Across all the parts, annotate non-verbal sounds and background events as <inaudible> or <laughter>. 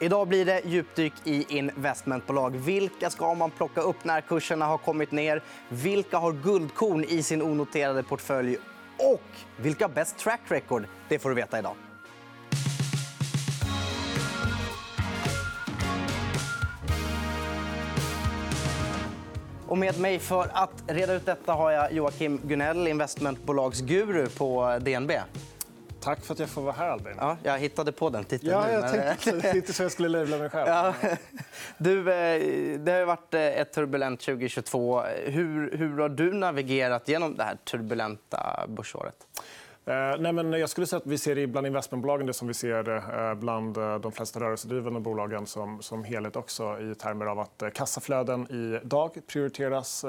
Idag blir det djupdyk i investmentbolag. Vilka ska man plocka upp när kurserna har kommit ner? Vilka har guldkorn i sin onoterade portfölj? Och vilka har bäst track record? Det får du veta idag. Och med mig för att reda ut detta har jag Joakim Gunell, investmentbolagsguru på DNB. Tack för att jag får vara här, Albin. Ja, jag hittade på den titeln. Ja, jag tänkte inte så jag skulle labla mig själv. <laughs> Ja. Du, eh, det har varit eh, ett turbulent 2022. Hur, hur har du navigerat genom det här turbulenta börsåret? Eh, nej, men jag skulle säga att vi ser bland investmentbolagen det som vi ser bland de flesta rörelsedrivande bolagen som, som helhet också i termer av att kassaflöden idag prioriteras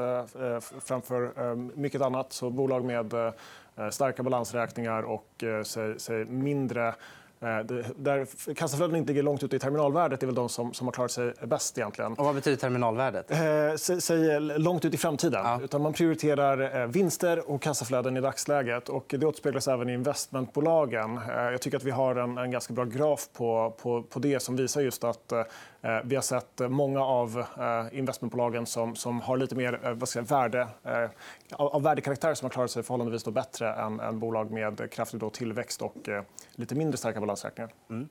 framför mycket annat. Så bolag med Eh, starka balansräkningar och eh, mindre Eh, där kassaflöden inte ligger långt ute i terminalvärdet är väl de som, som har klarat sig bäst. egentligen. Och vad betyder terminalvärdet? Eh, säg långt ut i framtiden. Ja. Utan man prioriterar eh, vinster och kassaflöden i dagsläget. Och det återspeglas även i investmentbolagen. Eh, jag tycker att vi har en, en ganska bra graf på, på, på det som visar just att eh, vi har sett många av eh, investmentbolagen som, som har lite mer vad ska jag, värde, av värdekaraktär som har klarat sig förhållandevis bättre än, än bolag med kraftig då tillväxt och lite mindre starka balansräkningen. Mm.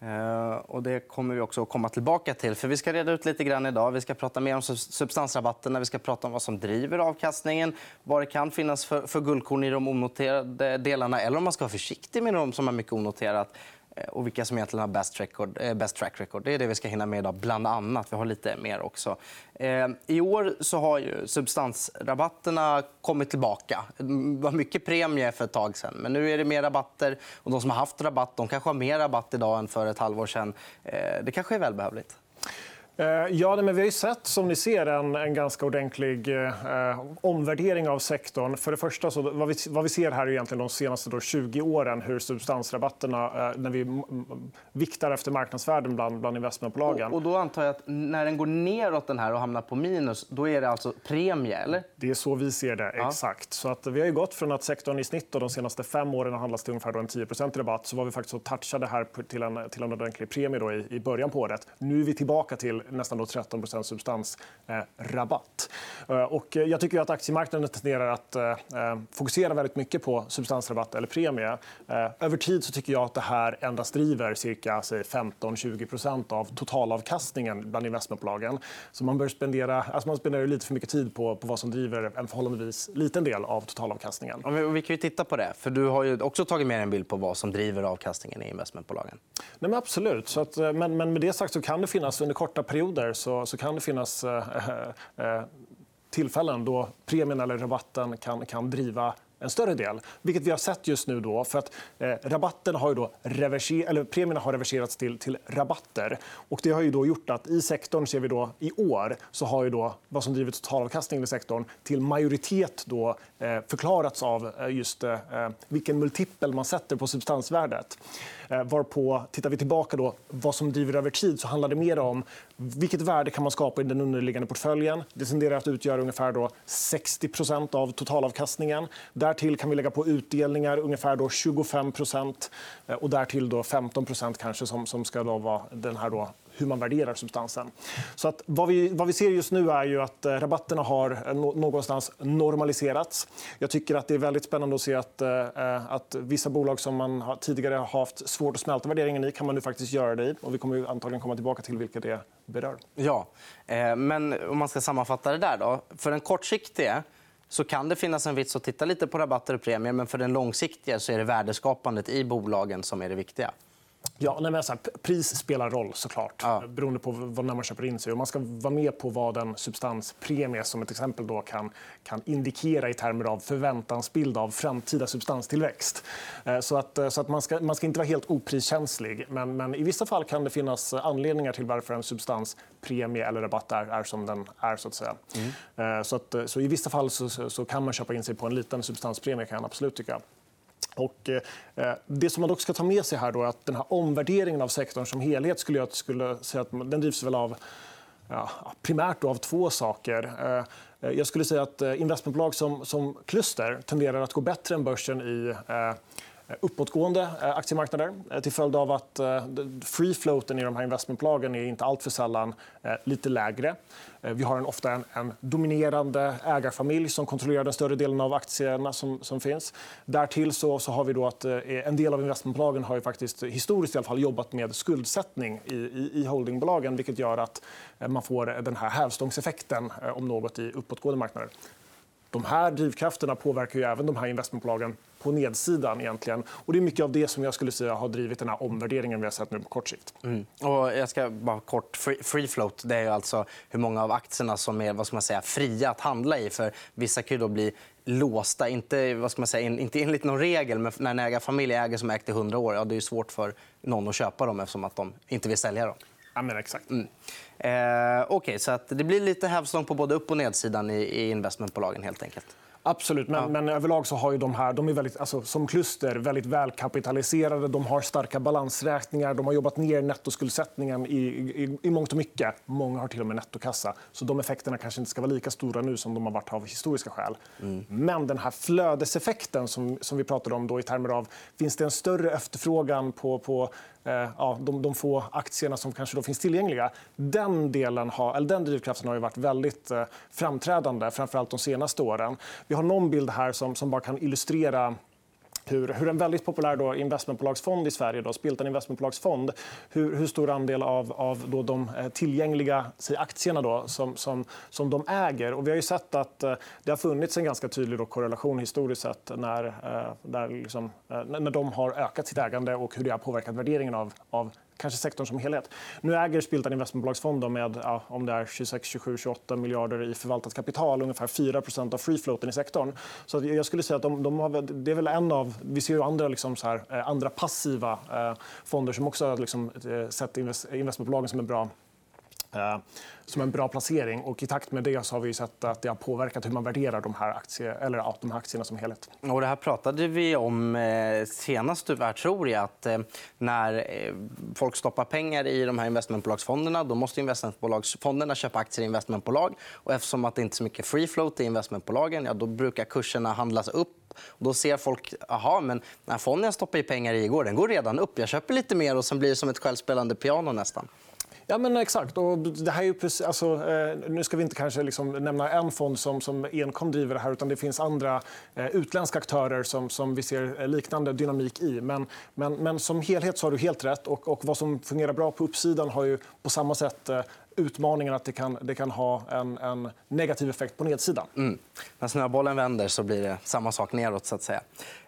Eh, och det kommer vi också att komma tillbaka till. För Vi ska reda ut lite grann idag. Vi ska prata mer om substansrabatterna. Vi ska prata om vad som driver avkastningen. Vad det kan finnas för, för guldkorn i de onoterade delarna eller om man ska vara försiktig med de som har mycket onoterat. Och vilka som egentligen har best, record, eh, best track record. Det är det vi ska hinna med idag, bland annat. Vi har lite mer också. Eh, I år så har ju substansrabatterna kommit tillbaka. Det var mycket premie för ett tag sen. Men nu är det mer rabatter. Och de som har haft rabatt de kanske har mer rabatt idag än för ett halvår sen. Eh, det kanske är välbehövligt. Eh, ja, men vi har sett som ni ser, en, en ganska ordentlig eh, omvärdering av sektorn. För det första, så, vad, vi, vad vi ser här är egentligen de senaste då, 20 åren hur substansrabatterna, eh, när vi viktar efter marknadsvärden bland, bland investmentbolagen. Och, och då antar jag att när den går neråt den här och hamnar på minus, då är det alltså premie? eller? Det är så vi ser det. Ja. exakt. Så att vi har gått från att sektorn i snitt då, de senaste fem åren har handlats till ungefär en 10% rabatt. Så var vi faktiskt och touchade här till en, till en ordentlig premie då i, i början på året. Nu är vi tillbaka till nästan då 13% substansrabatt. Eh, och jag tycker att aktiemarknaden tenderar att eh, fokusera väldigt mycket på substansrabatt eller premie. Eh, över tid så tycker jag att det här endast driver cirka 15-20% av totalavkastningen bland investmentbolagen. Så man, bör spendera, alltså man spenderar lite för mycket tid på, på vad som driver en förhållandevis liten del av totalavkastningen. Och vi kan ju titta på det. för Du har också tagit med en bild på vad som driver avkastningen i investmentbolagen. Nej, men absolut. Så att, men, men med det sagt så kan det finnas under korta perioder så, så kan det finnas eh, eh, eh, tillfällen då premien eller rabatten kan, kan driva en större del. Vilket vi har sett just nu. Då, för att, eh, rabatten har ju då reverser, eller premierna har reverserats till, till rabatter. Och det har ju då gjort att i sektorn ser vi då, i år så har ju då, vad som driver totalavkastningen i sektorn till majoritet då, eh, förklarats av eh, just eh, eh, vilken multipel man sätter på substansvärdet. Eh, varpå, tittar vi tillbaka då, vad som driver över tid så handlar det mer om vilket värde kan man skapa i den underliggande portföljen. Det tenderar att utgöra ungefär då 60% av totalavkastningen. Därtill kan vi lägga på utdelningar, ungefär då 25 eh, och därtill då 15% kanske som, som ska då vara den här då hur man värderar substansen. Så att vad, vi, vad vi ser just nu är ju att eh, rabatterna har eh, någonstans normaliserats. Jag tycker att det är väldigt spännande att se att, eh, eh att vissa bolag som man tidigare har haft svårt att smälta värderingen i kan man nu faktiskt göra det i. Och vi kommer antagligen komma tillbaka till vilka det berör. Ja, eh, men om man ska sammanfatta det där då. För den kortsiktiga så kan det finnas en vits att titta lite på rabatter och premier. Men för den långsiktiga så är det värdeskapandet i bolagen som är det viktiga. Ja, nej, men så här, pris spelar roll, såklart. Ja. beroende på vad när man köper in sig. Och man ska vara med på vad en substanspremie som ett exempel då kan, kan indikera i termer av förväntansbild av framtida substanstillväxt. Eh, så att, eh, så att man, ska, man ska inte vara helt opriskänslig. Men, men i vissa fall kan det finnas anledningar till varför en substanspremie eller rabatt är, är som den är. Så att säga. Mm. Eh, så, att, så I vissa fall så, så, kan man köpa in sig på en liten substanspremie. kan jag absolut tycka. Och, eh, det som man dock ska ta med sig här då är att den här omvärderingen av sektorn som helhet skulle jag skulle säga att den drivs väl av ja, primärt av två saker. Eh, eh, jag skulle säga att eh, investmentbolag som, som kluster tenderar att gå bättre än börsen i eh, uppåtgående eh, aktiemarknader eh, till följd av att eh, free floaten i de här investmentbolagen är inte alltför sällan lite lägre. Vi har en, ofta en, en, dominerande ägarfamilj som kontrollerar den större delen av aktierna som, som finns. Därtill så, så har vi då att en del av investmentbolagen har ju faktiskt historiskt i alla fall jobbat med skuldsättning i, i, i holdingbolagen vilket gör att man får den här hävstångseffekten om något i uppåtgående marknader. De här drivkrafterna påverkar ju även de här investmentbolagen på nedsidan. egentligen. Och det är mycket av det som jag skulle säga har drivit den här omvärderingen vi har sett nu på kort sikt. Mm. Och jag ska bara kort... Free float det är alltså hur många av aktierna som är vad ska man säga, fria att handla i. För vissa kan då bli låsta, inte, vad ska man säga, inte enligt någon regel. Men när en ägarfamilj äger som ägt i 100 år, ja, det är svårt för någon att köpa dem eftersom att de inte vill sälja dem. Ja, men exakt. Mm. Eh, okay, så att det blir lite hävstång på både upp och nedsidan i, i investmentbolagen. helt enkelt. Absolut, men, ja. men överlag så har ju de här, de är väldigt, alltså, som kluster väldigt välkapitaliserade. De har starka balansräkningar. De har jobbat ner nettoskuldsättningen i, i, i mångt och mycket. Många har till och med nettokassa. Så de effekterna kanske inte ska vara lika stora nu som de har varit av historiska skäl. Mm. Men den här flödeseffekten som, som vi pratade om då i termer av finns det en större efterfrågan på, på Eh, ja, de, de få aktierna som kanske då finns tillgängliga. Den, delen har, eller den drivkraften har ju varit väldigt framträdande, framträdande, framförallt de senaste åren. Vi har någon bild här som, som bara kan illustrera hur, hur en väldigt populär då investmentbolagsfond i Sverige, då, Spiltan investmentbolagsfond, hur, hur stor andel av, av då de eh, tillgängliga säg, aktierna då, som, som, som de äger. Och vi har ju sett att eh, det har funnits en ganska tydlig då korrelation historiskt sett när, eh, där liksom, eh, när de har ökat sitt ägande och hur det har påverkat värderingen av, av kanske sektorn som helhet. Nu äger Spiltan investmentbolagsfond med ja, om det är 26, 27, 28 miljarder i förvaltat kapital, ungefär 4% av free floaten i sektorn. Så jag skulle säga att de, de har, det är väl en av... Vi ser ju andra, liksom så här, eh, andra passiva eh, fonder som också har liksom, eh, sett investmentbolagen som en bra Eh, som en bra placering. Och I takt med det så har vi sett att det har påverkat hur man värderar de här, aktier, eller, ja, de här aktierna som helhet. Och det här pratade vi om eh, senast, tyvärr, tror jag. Att, eh, när folk stoppar pengar i de här investmentbolagsfonderna då måste investmentbolagsfonderna köpa aktier i investmentbolag. Och eftersom att det inte är så mycket free float i investmentbolagen ja, då brukar kurserna handlas upp och då ser folk aha, men den här fonden jag stoppade i pengar i igår den går redan upp. Jag köper lite mer och sen blir det som ett självspelande piano nästan. Ja, men exakt. Och det här är precis, alltså, eh, nu ska vi inte kanske liksom nämna en fond som, som enkom driver det här. utan Det finns andra eh, utländska aktörer som, som vi ser eh, liknande dynamik i. Men, men, men som helhet så har du helt rätt. Och, och vad som fungerar bra på uppsidan har ju på samma sätt eh, utmaningen att det kan, det kan ha en, en negativ effekt på nedsidan. Mm. När snöbollen vänder så blir det samma sak neråt. Så att säga.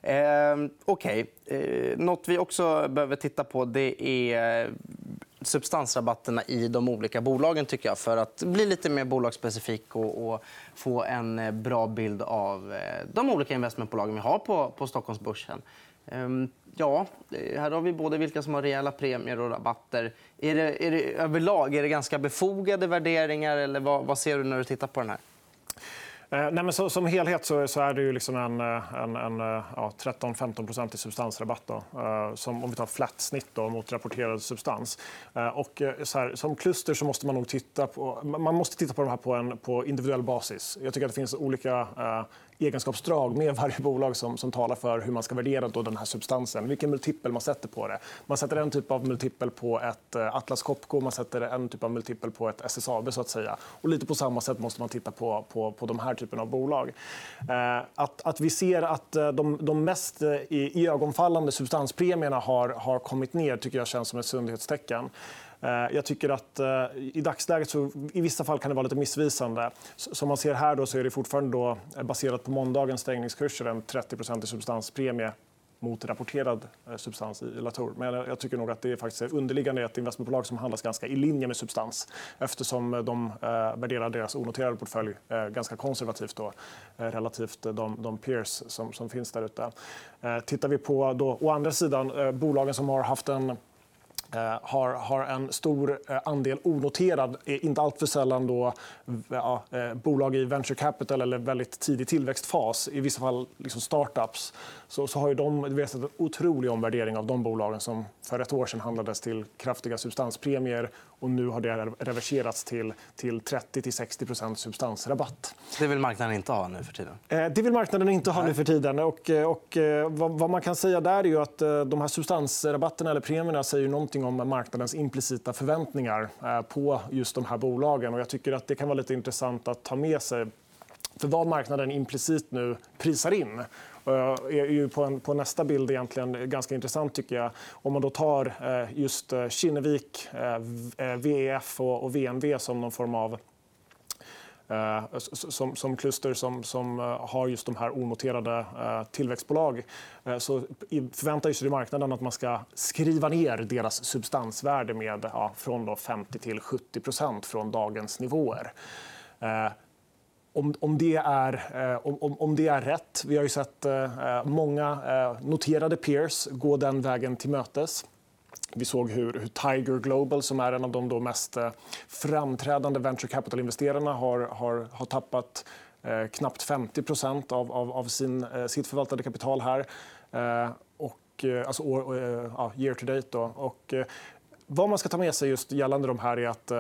Eh, okay. eh, något vi också behöver titta på det är substansrabatterna i de olika bolagen tycker jag, för att bli lite mer bolagsspecifik och, och få en eh, bra bild av eh, de olika investmentbolagen vi har på, på Stockholmsbörsen. Ehm, ja, eh, här har vi både vilka som har rejäla premier och rabatter. Är det, är det överlag är det ganska befogade värderingar? eller vad, vad ser du när du tittar på den här? Eh, nej, men så, som helhet så, så, är det ju liksom en, eh, en, en eh, ja, 13-15 i substansrabatt. Då, eh, som, om vi tar flat snitt då, mot rapporterad substans. Och, så här, som kluster så måste man nog titta på, man måste titta på de här på, en, på individuell basis. Jag tycker att det finns olika egenskapsdrag med <laughs> varje bolag som, som talar för hur man ska värdera då den här substansen. Vilken multipel man sätter på det. Man sätter en typ av multipel på ett Atlas Copco, man sätter en typ av multipel på ett SSAB. så att säga. Och lite på samma sätt måste man titta på, på, på de här typen av bolag. Eh, att, att vi ser att eh, de, de mest eh, i, ögonfallande substanspremierna har, har kommit ner tycker jag känns som ett sundhetstecken. Jag tycker att i dagsläget så i vissa fall kan det vara lite missvisande. Som man ser här då så är det fortfarande då baserat på måndagens stängningskurser en 30 i substanspremie mot rapporterad eh, substans i Latour. Men jag tycker nog att det är faktiskt underliggande ett investmentbolag som handlas ganska i linje med substans eftersom de eh, värderar deras onoterade portfölj eh, ganska konservativt då, relativt de, de peers som, som finns där ute. Tittar vi på då, å andra sidan bolagen som har haft en Eh, har, har en stor eh, andel onoterad, eh, inte alltför sällan då, ja, bolag i venture capital eller väldigt tidig tillväxtfas, i vissa fall liksom startups. Så, så har ju de, vi sett en otrolig omvärdering av de bolagen som för ett år sedan handlades till kraftiga substanspremier och nu har det reverserats till, till 30-60% substansrabatt. Det vill marknaden inte ha nu för tiden? Eh, det vill marknaden inte ha nu för tiden. Och, eh, och, eh, vad, man kan säga där är ju att de här substansrabatterna eller premierna säger någonting om marknadens implicita förväntningar på just de här bolagen. Och jag tycker att det kan vara lite intressant att ta med sig. För vad marknaden implicit nu prisar in är ju på, en, på nästa bild egentligen ganska intressant. tycker jag. Om man då tar eh, just eh, Kinnevik, eh, VEF och VNV som någon form av som, som kluster som, som har just de här onoterade tillväxtbolag så förväntar sig marknaden att man ska skriva ner deras substansvärde med ja, från då 50 till 70% från dagens nivåer. Om, om, det är, eh, om, om det är rätt... Vi har ju sett eh, många eh, noterade peers gå den vägen till mötes. Vi såg hur, hur, Tiger Global, som är en av de då mest framträdande venture capital-investerarna har, har, har tappat eh, knappt 50 av, av, av sin, eh, sitt förvaltade kapital här. Eh, och, alltså år, ja, year to date. Då. Och, vad man ska ta med sig just gällande de här är att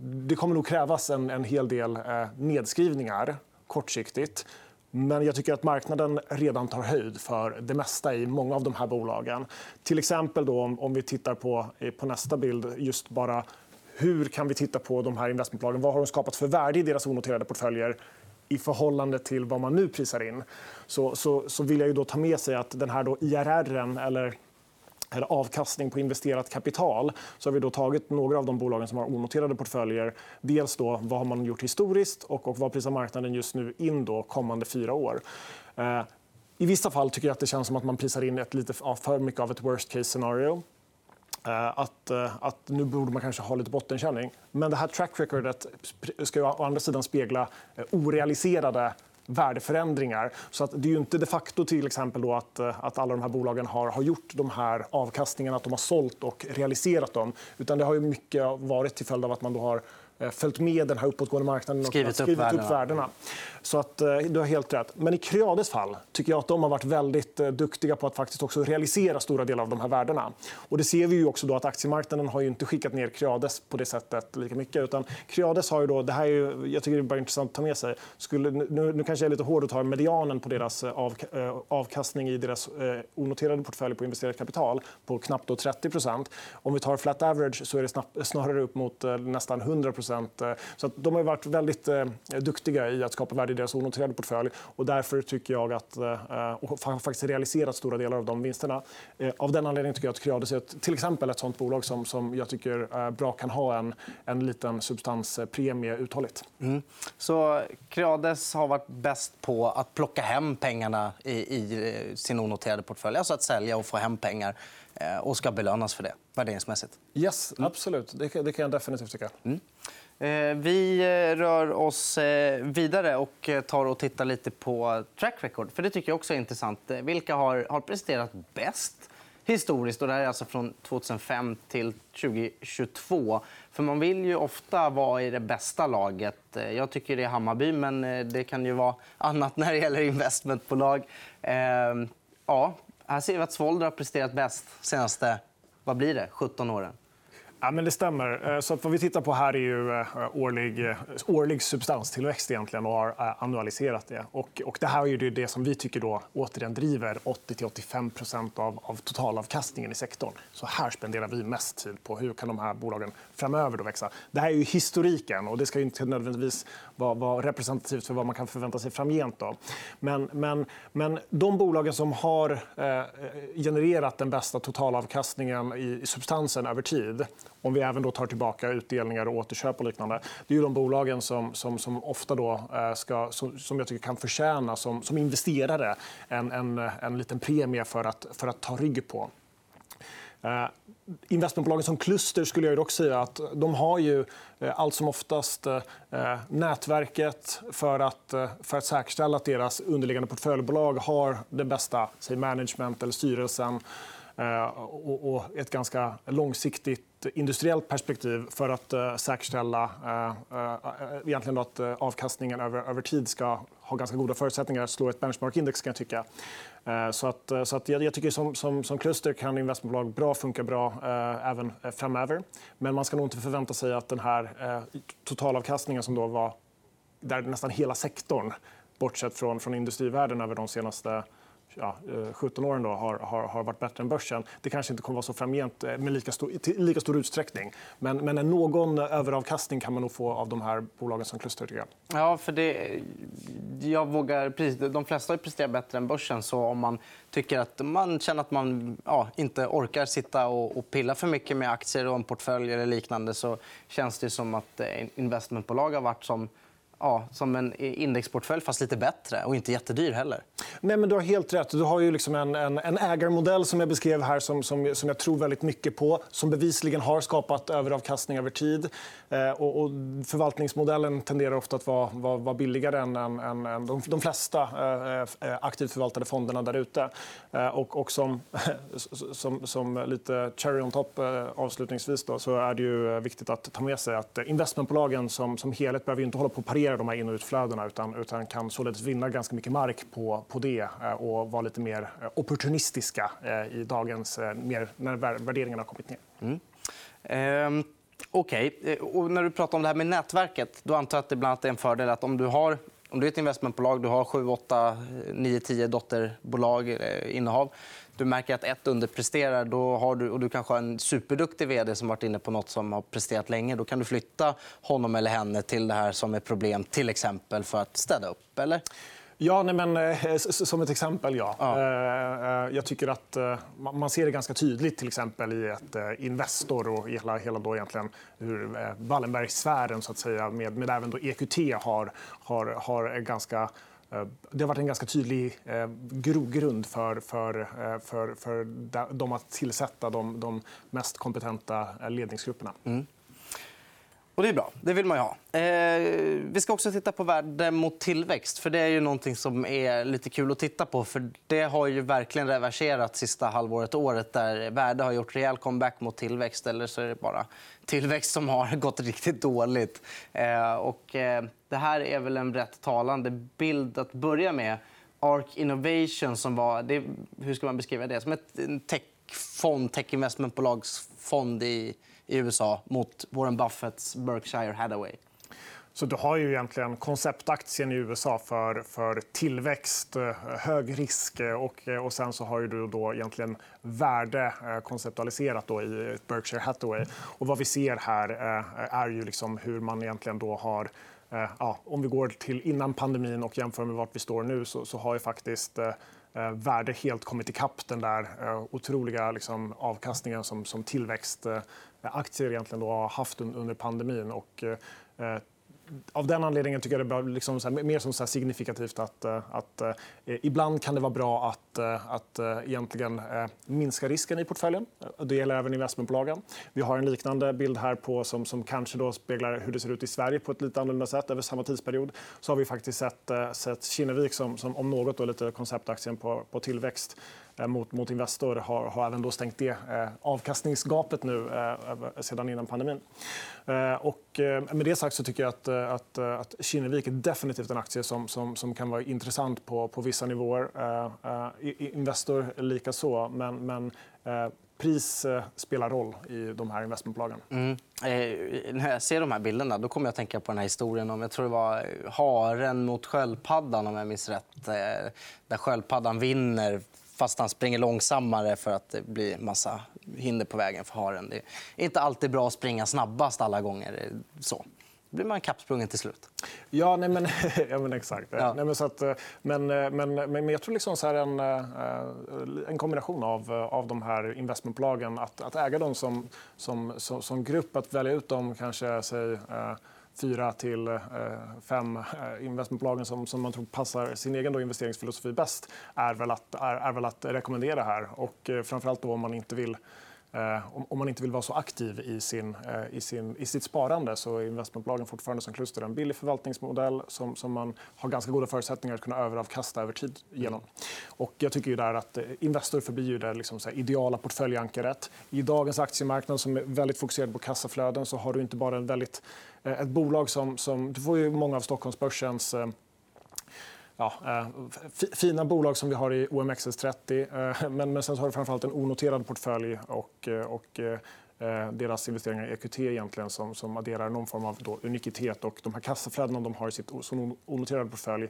det kommer nog krävas en, en hel del eh, nedskrivningar kortsiktigt. Men jag tycker att marknaden redan tar höjd för det mesta i många av de här bolagen. Till exempel då, om vi tittar på, eh, på nästa bild, just bara hur kan vi titta på de här investmentbolagen? Vad har de skapat för värde i deras onoterade portföljer i förhållande till vad man nu prisar in? Så, så, så vill jag ju då ta med sig att den här då IRR, eller eller avkastning på investerat kapital så har vi då tagit några av de bolagen som har onoterade portföljer. Dels då, vad har man gjort historiskt och, och vad prisar marknaden just nu in då kommande fyra år. Eh, I vissa fall tycker jag att det känns som att man prisar in ett lite för mycket av ett worst case scenario. Eh, att, eh, att nu borde man kanske ha lite bottenkänning. Men det här track recordet ska ju å andra sidan spegla eh, orealiserade värdeförändringar. Så att det är ju inte de facto till exempel då att, eh, att alla de här bolagen har, har gjort de här avkastningarna, att de har sålt och realiserat dem. Utan det har ju mycket varit till följd av att man då har följt med den här uppåtgående marknaden och skrivit, skrivit upp, värdena. upp värdena. Så att, eh, du har helt rätt. Men i Creades fall tycker jag att de har varit väldigt eh, duktiga på att faktiskt också realisera stora delar av de här värdena. Och det ser vi ju också då att aktiemarknaden har ju inte skickat ner Creades på det sättet lika mycket. Utan Creades har ju då, det här är ju, jag tycker det är bara intressant att ta med sig. Skulle, nu, nu kanske jag är lite hård och tar medianen på deras av, avkastning i deras onoterade portfölj på investerat kapital på knappt 30% Om vi tar flat average så är det snarare upp mot nästan 100 Eh, så att de har varit väldigt eh, duktiga i att skapa värde i deras onoterade portfölj. Och därför tycker jag att, eh, och har faktiskt realiserat stora delar av de vinsterna. Av den anledningen tycker jag att Creades är till exempel ett sånt bolag som, som jag tycker bra kan ha en, en liten substanspremie uthålligt. Mm. Så Creades har varit bäst på att plocka hem pengarna i, i sin onoterade portfölj. Alltså att sälja och få hem pengar och ska belönas för det värderingsmässigt. Yes, absolut. Det, det kan jag definitivt tycka. Mm. Eh, vi eh, rör oss eh, vidare och tar och tittar lite på track record. För Det tycker jag också är intressant. Vilka har, har presterat bäst historiskt? Och det här är alltså från 2005 till 2022. För Man vill ju ofta vara i det bästa laget. Jag tycker det är Hammarby, men det kan ju vara <laughs> annat när det gäller investmentbolag. Ja, här ser vi att Svolder har presterat bäst de senaste vad blir det, 17 åren. Ja, men det stämmer. Eh, så att vad vi tittar på här är ju eh, årlig, eh, årlig substanstillväxt egentligen och har annualiserat det. Och, och det här är det som vi tycker då, återigen driver 80-85 av, av totalavkastningen i sektorn. Så här spenderar vi mest tid på hur kan de här bolagen framöver då växa. Det här är ju historiken och det ska inte nödvändigtvis vara, vara representativt för vad man kan förvänta sig framgent. Då. Men, men, men de bolagen som har eh, genererat den bästa totalavkastningen i, i substansen över tid om vi även då tar tillbaka utdelningar och återköp och liknande. Det är de bolagen som, som, som ofta då, eh, ska, som, som jag tycker kan förtjäna som, som investerare en, en, en liten premie för att, för att ta rygg på. Eh, investmentbolagen som kluster skulle jag dock säga att de har ju eh, allt som oftast eh, eh nätverket för att, för att säkerställa att deras underliggande portföljbolag har det bästa säg management eller styrelsen Eh, och, ett ganska långsiktigt industriellt perspektiv för att eh, säkerställa eh, egentligen att avkastningen över, tid ska ha ganska goda förutsättningar att slå ett benchmarkindex. Kan jag tycka. Så att, så att jag, tycker som, som, som kluster kan investmentbolag bra funka bra även framöver. Men man ska nog inte förvänta sig att den här totalavkastningen som då var där nästan hela sektorn bortsett från, från industrivärlden över de senaste ja, eh, 17 åren då, har, har, har, varit bättre än börsen. Det kanske inte kommer att vara så framgent eh, med lika stor, i lika stor utsträckning. Men, men någon eh, överavkastning kan man nog få av de här bolagen som kluster. Tycker jag. Ja, för det, jag vågar, de flesta har presterat bättre än börsen. Så om man tycker att man känner att man ja, inte orkar sitta och, och, pilla för mycket med aktier och en portfölj eller liknande så känns det som att investmentbolag har varit som ja, som en indexportfölj, fast lite bättre. Och inte jättedyr heller. Nej, men du har helt rätt. Du har ju liksom en, en, en ägarmodell som jag beskrev här som, som, som jag tror väldigt mycket på. Som bevisligen har skapat överavkastning över tid. Eh, och, och förvaltningsmodellen tenderar ofta att vara, vara, vara billigare än, än, än de, de flesta eh, eh, aktivt förvaltade fonderna där ute. Eh, och, och som, <laughs> som, som lite cherry on top eh, avslutningsvis då, så är det ju viktigt att ta med sig att investmentbolagen som, som helhet behöver inte hålla på att parera hantera de här in och utflödena utan, utan kan således vinna ganska mycket mark på, på det eh, och vara lite mer eh, opportunistiska eh, i dagens, mer, när värderingarna har kommit ner. Mm. Ehm, Okej. Okay. när du pratar om det här med nätverket då antar jag att det bland annat är en fördel att om du har om du är ett investmentbolag, du har 7, 8, 9, 10 dotterbolag, innehav du märker att ett underpresterar då har du, och du kanske har en superduktig vd som varit inne på nåt som har presterat länge. Då kan du flytta honom eller henne till det här som är problem till exempel för att städa upp. Eller? Ja, nej, men, eh, som ett exempel, ja. ja. Eh, eh, jag tycker att man ser det ganska tydligt till exempel i ett Investor och hela, hela då egentligen hur Wallenbergsfären så att säga, med, med även då EQT har, har, har ganska Eh, det har varit en ganska tydlig eh, grogrund för, för, eh, för, för dem att tillsätta de, de mest kompetenta ledningsgrupperna. Mm. Och det är bra. Det vill man ju ha. Eh, vi ska också titta på värde mot tillväxt. för Det är ju någonting som är lite kul att titta på. för Det har ju verkligen reverserat sista halvåret året där värde har gjort rejäl comeback mot tillväxt. Eller så är det bara tillväxt som har <laughs> gått riktigt dåligt. Eh, och, eh, det här är väl en rätt talande bild att börja med. Arc Innovation, som var... Det, hur ska man beskriva det? Som ett techfond, tech-investmentbolagsfond i i USA mot Warren Buffetts Berkshire Hathaway. Så du har ju egentligen konceptaktien i USA för, för tillväxt, eh, hög risk eh, och, eh, och sen så har du då egentligen värde konceptualiserat då i Berkshire Hathaway. Och vad vi ser här är ju liksom hur man egentligen då har Ja, om vi går till innan pandemin och jämför med vart vi står nu så, så har ju faktiskt eh, Eh, värde helt kommit ikapp den där eh, otroliga liksom, avkastningen som, som tillväxtaktier eh, egentligen då har haft under pandemin. Och, eh, av den anledningen tycker jag det är liksom så här, mer som så signifikativt att, eh, att eh, ibland kan det vara bra att, eh, att eh, egentligen minska risken i portföljen. Det gäller även investmentbolagen. Vi har en liknande bild här på, som, som kanske då speglar hur det ser ut i Sverige på ett lite annorlunda sätt över samma tidsperiod. Så har vi faktiskt sett, sett Kinnevik som, som om något då, lite konceptaktien på, på tillväxt Eh, mot, mot Investor har, har även då stängt det eh, avkastningsgapet nu eh, sedan innan pandemin. Eh, och eh, med det sagt så tycker jag att, att, att Kinnevik är definitivt en aktie som, som, som kan vara intressant på, på vissa nivåer. Investor likaså. Men, men pris spelar roll i de här investmentbolagen. Mm. när jag ser de här bilderna då kommer jag att tänka på den här historien om jag tror det var haren mot sköldpaddan om jag minns rätt. Där sköldpaddan vinner fast han springer långsammare för att det blir massa hinder på vägen för haren. Det är inte alltid bra att springa snabbast alla gånger. Så. Då blir man kappsprungen till slut. Ja, nej, men, <laughs> ja, men exakt. Ja. Nej, men, så att, men, men, men jag tror liksom så här en, eh, en kombination av, av de här investmentbolagen. Att, att äga dem som, som, som, som grupp, att välja ut dem kanske säg, eh, fyra till eh, fem eh, investmentbolagen som, som man tror passar sin egen då investeringsfilosofi bäst är väl att, är, är väl att rekommendera här. Och eh, framförallt då om man inte vill Eh, om man inte vill vara så aktiv i, sin, eh, i, sin, i sitt sparande så är investmentbolagen fortfarande som kluster en billig förvaltningsmodell som, som man har ganska goda förutsättningar att kunna överavkasta över tid genom. Och jag tycker ju där att eh, Investor förblir det liksom så ideala portföljankaret. I dagens aktiemarknad som är väldigt fokuserad på kassaflöden så har du inte bara en väldigt, ett bolag som, som... Du får ju många av Stockholmsbörsens ja, eh, fina bolag som vi har i OMXS30. Eh, men, men sen har du framförallt en onoterad portfölj och, eh, och deras investeringar i EQT egentligen som, som adderar någon form av då unikitet. Och de här kassaflödena de har i sitt onoterade portfölj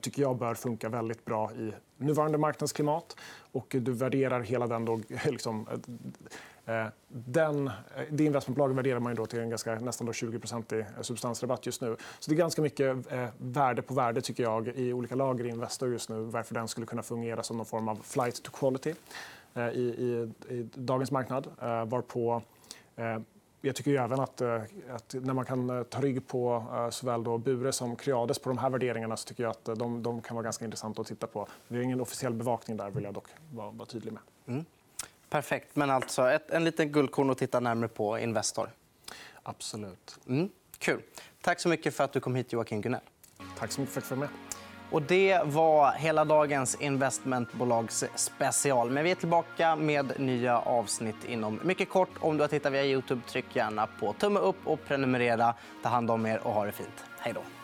tycker jag bör funka väldigt bra i nuvarande marknadsklimat. Och du värderar hela den då, liksom, Eh, den, eh, det investmentbolaget värderar man ju då till en ganska, nästan då 20 i eh, substansrabatt just nu. Så det är ganska mycket eh, värde på värde tycker jag i olika lager i Investor just nu. Varför den skulle kunna fungera som någon form av flight to quality i, i, i dagens marknad. Varpå jag tycker även att, att, när man kan ta rygg på såväl då Bure som Creades på de här värderingarna så tycker jag att de, de kan vara ganska intressanta att titta på. Vi har ingen officiell bevakning där vill jag dock vara, vara tydlig med. Mm. Perfekt. Men alltså ett, en liten guldkorn att titta närmare på Investor. Absolut. Mm, kul. Tack så mycket för att du kom hit, Joakim Gunell. Tack så mycket för att jag vara med. Och det var hela dagens investmentbolags special. Men vi är tillbaka med nya avsnitt inom mycket kort. Om du har tittat via Youtube, tryck gärna på tumme upp och prenumerera. Ta hand om er och ha det fint. Hej då.